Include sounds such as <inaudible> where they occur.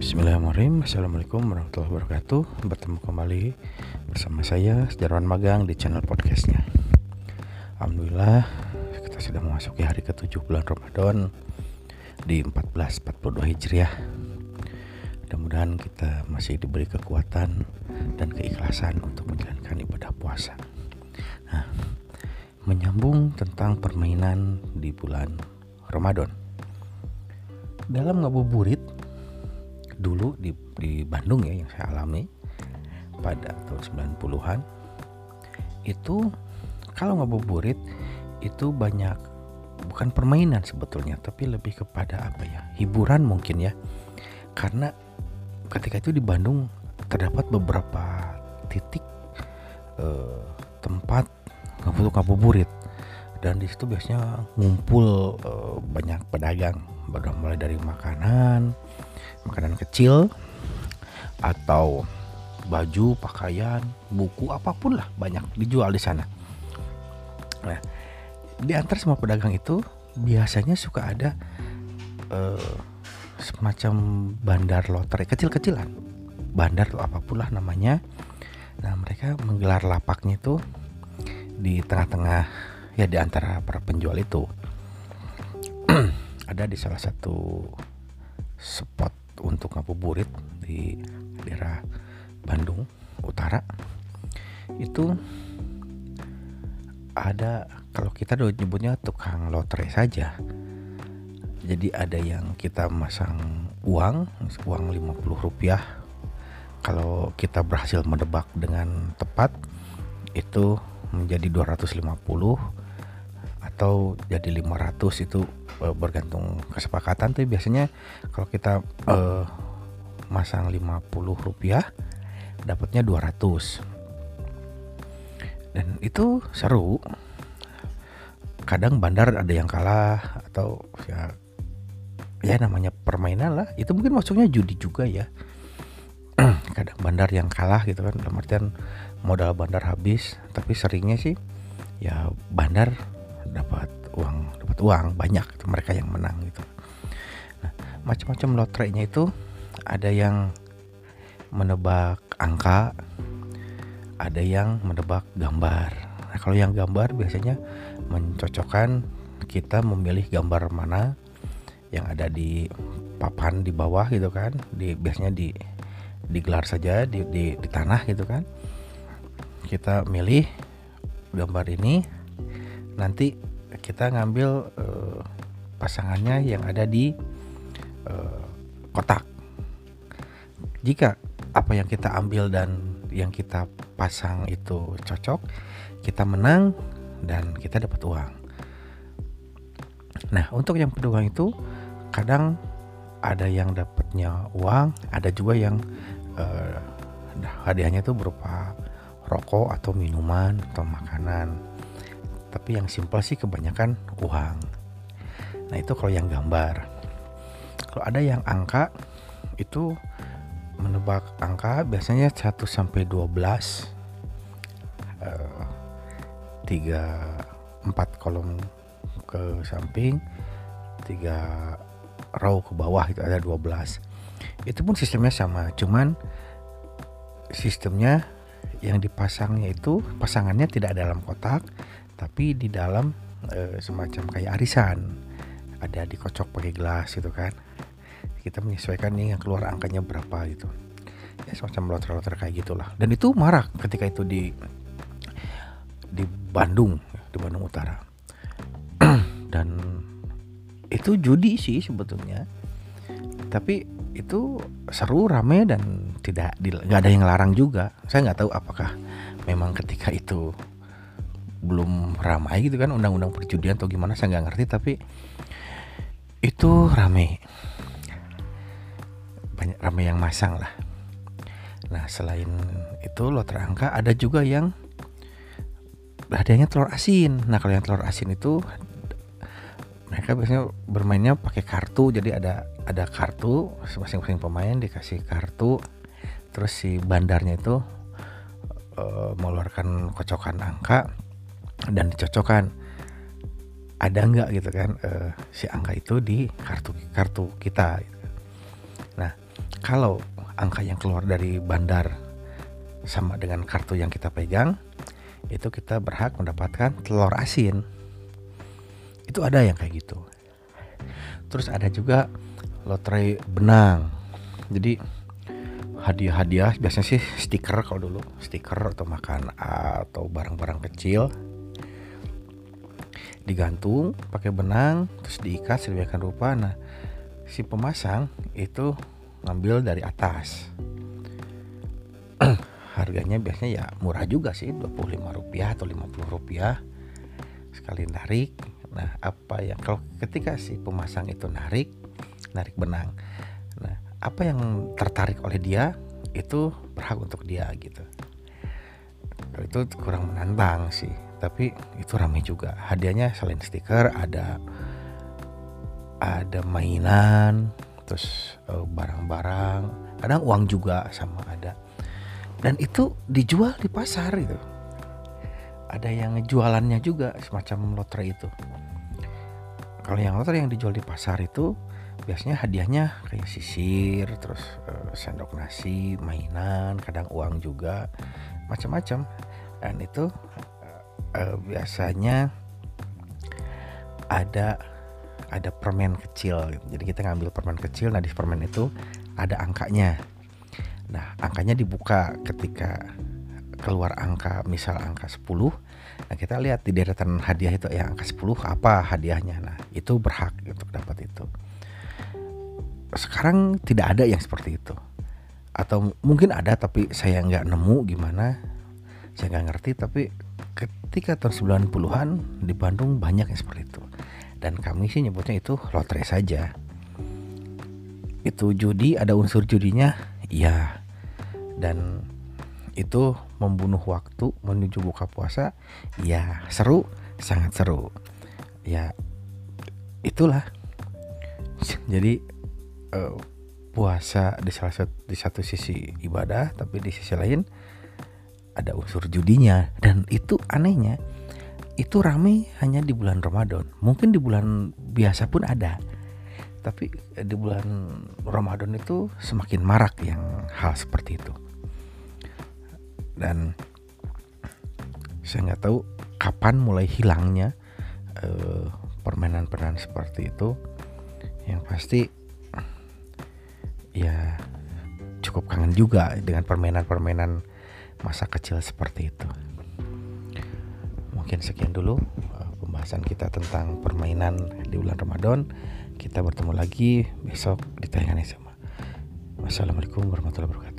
Bismillahirrahmanirrahim. Assalamualaikum warahmatullahi wabarakatuh. Bertemu kembali bersama saya Sejarawan Magang di channel podcastnya. Alhamdulillah kita sudah memasuki hari ke-7 bulan Ramadan Di 1442 Hijriah. Mudah-mudahan kita masih diberi kekuatan dan keikhlasan untuk menjalankan ibadah puasa. Nah, menyambung tentang permainan di bulan Ramadan. Dalam ngabuburit dulu di, di Bandung ya yang saya alami pada tahun 90-an itu kalau ngabuburit itu banyak bukan permainan sebetulnya tapi lebih kepada apa ya hiburan mungkin ya. Karena ketika itu di Bandung terdapat beberapa titik eh, tempat ngabuburit. Dan di situ biasanya ngumpul eh, banyak pedagang mulai dari makanan makanan kecil atau baju pakaian buku apa pun lah banyak dijual di sana. Nah di antara semua pedagang itu biasanya suka ada uh, semacam bandar lotre kecil-kecilan. Bandar atau apa pun lah namanya. Nah mereka menggelar lapaknya itu di tengah-tengah ya di antara para penjual itu ada di salah satu spot untuk ngabuburit di daerah Bandung Utara. Itu ada kalau kita nyebutnya tukang lotre saja. Jadi ada yang kita masang uang uang 50 rupiah. Kalau kita berhasil menebak dengan tepat itu menjadi 250 atau jadi 500 itu uh, bergantung kesepakatan tapi biasanya kalau kita uh, masang 50 rupiah dapatnya 200 dan itu seru. Kadang bandar ada yang kalah atau ya ya namanya permainan lah. Itu mungkin maksudnya judi juga ya. <clears throat> Kadang bandar yang kalah gitu kan dalam artian modal bandar habis. Tapi seringnya sih ya bandar dapat uang dapat uang banyak itu mereka yang menang gitu. Nah, macam-macam lotrenya itu ada yang menebak angka ada yang menebak gambar. Nah kalau yang gambar biasanya mencocokkan kita memilih gambar mana yang ada di papan di bawah gitu kan di biasanya di digelar saja di, di, di tanah gitu kan. Kita milih gambar ini nanti kita ngambil uh, pasangannya yang ada di uh, kotak. Jika apa yang kita ambil dan yang kita pasang itu cocok, kita menang dan kita dapat uang. Nah, untuk yang pedagang itu kadang ada yang dapatnya uang, ada juga yang uh, hadiahnya itu berupa rokok atau minuman atau makanan tapi yang simpel sih kebanyakan uang. Nah itu kalau yang gambar. Kalau ada yang angka itu menebak angka biasanya 1 sampai 12 uh, 3 4 kolom ke samping 3 row ke bawah itu ada 12 itu pun sistemnya sama cuman sistemnya yang dipasangnya itu pasangannya tidak dalam kotak tapi di dalam e, semacam kayak arisan. Ada dikocok pakai gelas gitu kan. Kita menyesuaikan nih yang keluar angkanya berapa gitu. Ya semacam lotre-lotre kayak gitulah. Dan itu marak ketika itu di di Bandung di Bandung Utara. <clears throat> Dan itu judi sih sebetulnya. Tapi itu seru rame dan tidak nggak ada yang larang juga. Saya nggak tahu apakah memang ketika itu belum ramai gitu kan undang-undang perjudian atau gimana saya nggak ngerti tapi itu ramai banyak ramai yang masang lah. Nah selain itu lotre angka ada juga yang hadiahnya telur asin. Nah kalau yang telur asin itu mereka biasanya bermainnya pakai kartu. Jadi ada ada kartu masing-masing pemain dikasih kartu. Terus si bandarnya itu uh, mengeluarkan kocokan angka dan dicocokkan. Ada nggak gitu kan uh, si angka itu di kartu kartu kita gitu. nah kalau angka yang keluar dari bandar sama dengan kartu yang kita pegang itu kita berhak mendapatkan telur asin. Itu ada yang kayak gitu. Terus ada juga lotre benang. Jadi hadiah-hadiah biasanya sih stiker kalau dulu stiker atau makan atau barang-barang kecil digantung pakai benang terus diikat sedemikian rupa. Nah si pemasang itu ngambil dari atas. <clears throat> Harganya biasanya ya murah juga sih 25 rupiah atau 50 rupiah sekali narik. Nah apa yang kalau ketika si pemasang itu narik narik benang nah apa yang tertarik oleh dia itu berhak untuk dia gitu. Itu kurang menantang sih tapi itu ramai juga. Hadiahnya selain stiker ada ada mainan terus eh, barang-barang. Kadang uang juga sama ada. Dan itu dijual di pasar itu ada yang jualannya juga semacam lotre itu. Kalau yang lotre yang dijual di pasar itu biasanya hadiahnya kayak sisir terus uh, sendok nasi mainan kadang uang juga macam-macam. Dan itu uh, biasanya ada ada permen kecil. Jadi kita ngambil permen kecil. Nah di permen itu ada angkanya. Nah angkanya dibuka ketika keluar angka misal angka 10 nah kita lihat di deretan hadiah itu ya angka 10 apa hadiahnya. Nah itu berhak untuk dapat itu. Sekarang tidak ada yang seperti itu. Atau mungkin ada tapi saya nggak nemu gimana. Saya nggak ngerti tapi ketika tahun 90-an di Bandung banyak yang seperti itu. Dan kami sih nyebutnya itu lotre saja. Itu judi ada unsur judinya iya. Dan itu membunuh waktu menuju buka puasa ya seru sangat seru. Ya itulah. Jadi uh, puasa di salah satu di satu sisi ibadah tapi di sisi lain ada unsur judinya dan itu anehnya itu rame hanya di bulan Ramadan. Mungkin di bulan biasa pun ada. Tapi di bulan Ramadan itu semakin marak yang hal seperti itu. Dan saya nggak tahu kapan mulai hilangnya permainan permainan-permainan seperti itu. Yang pasti ya cukup kangen juga dengan permainan-permainan masa kecil seperti itu mungkin sekian dulu uh, pembahasan kita tentang permainan di bulan Ramadan. Kita bertemu lagi besok di tayangan yang sama. Wassalamualaikum warahmatullahi wabarakatuh.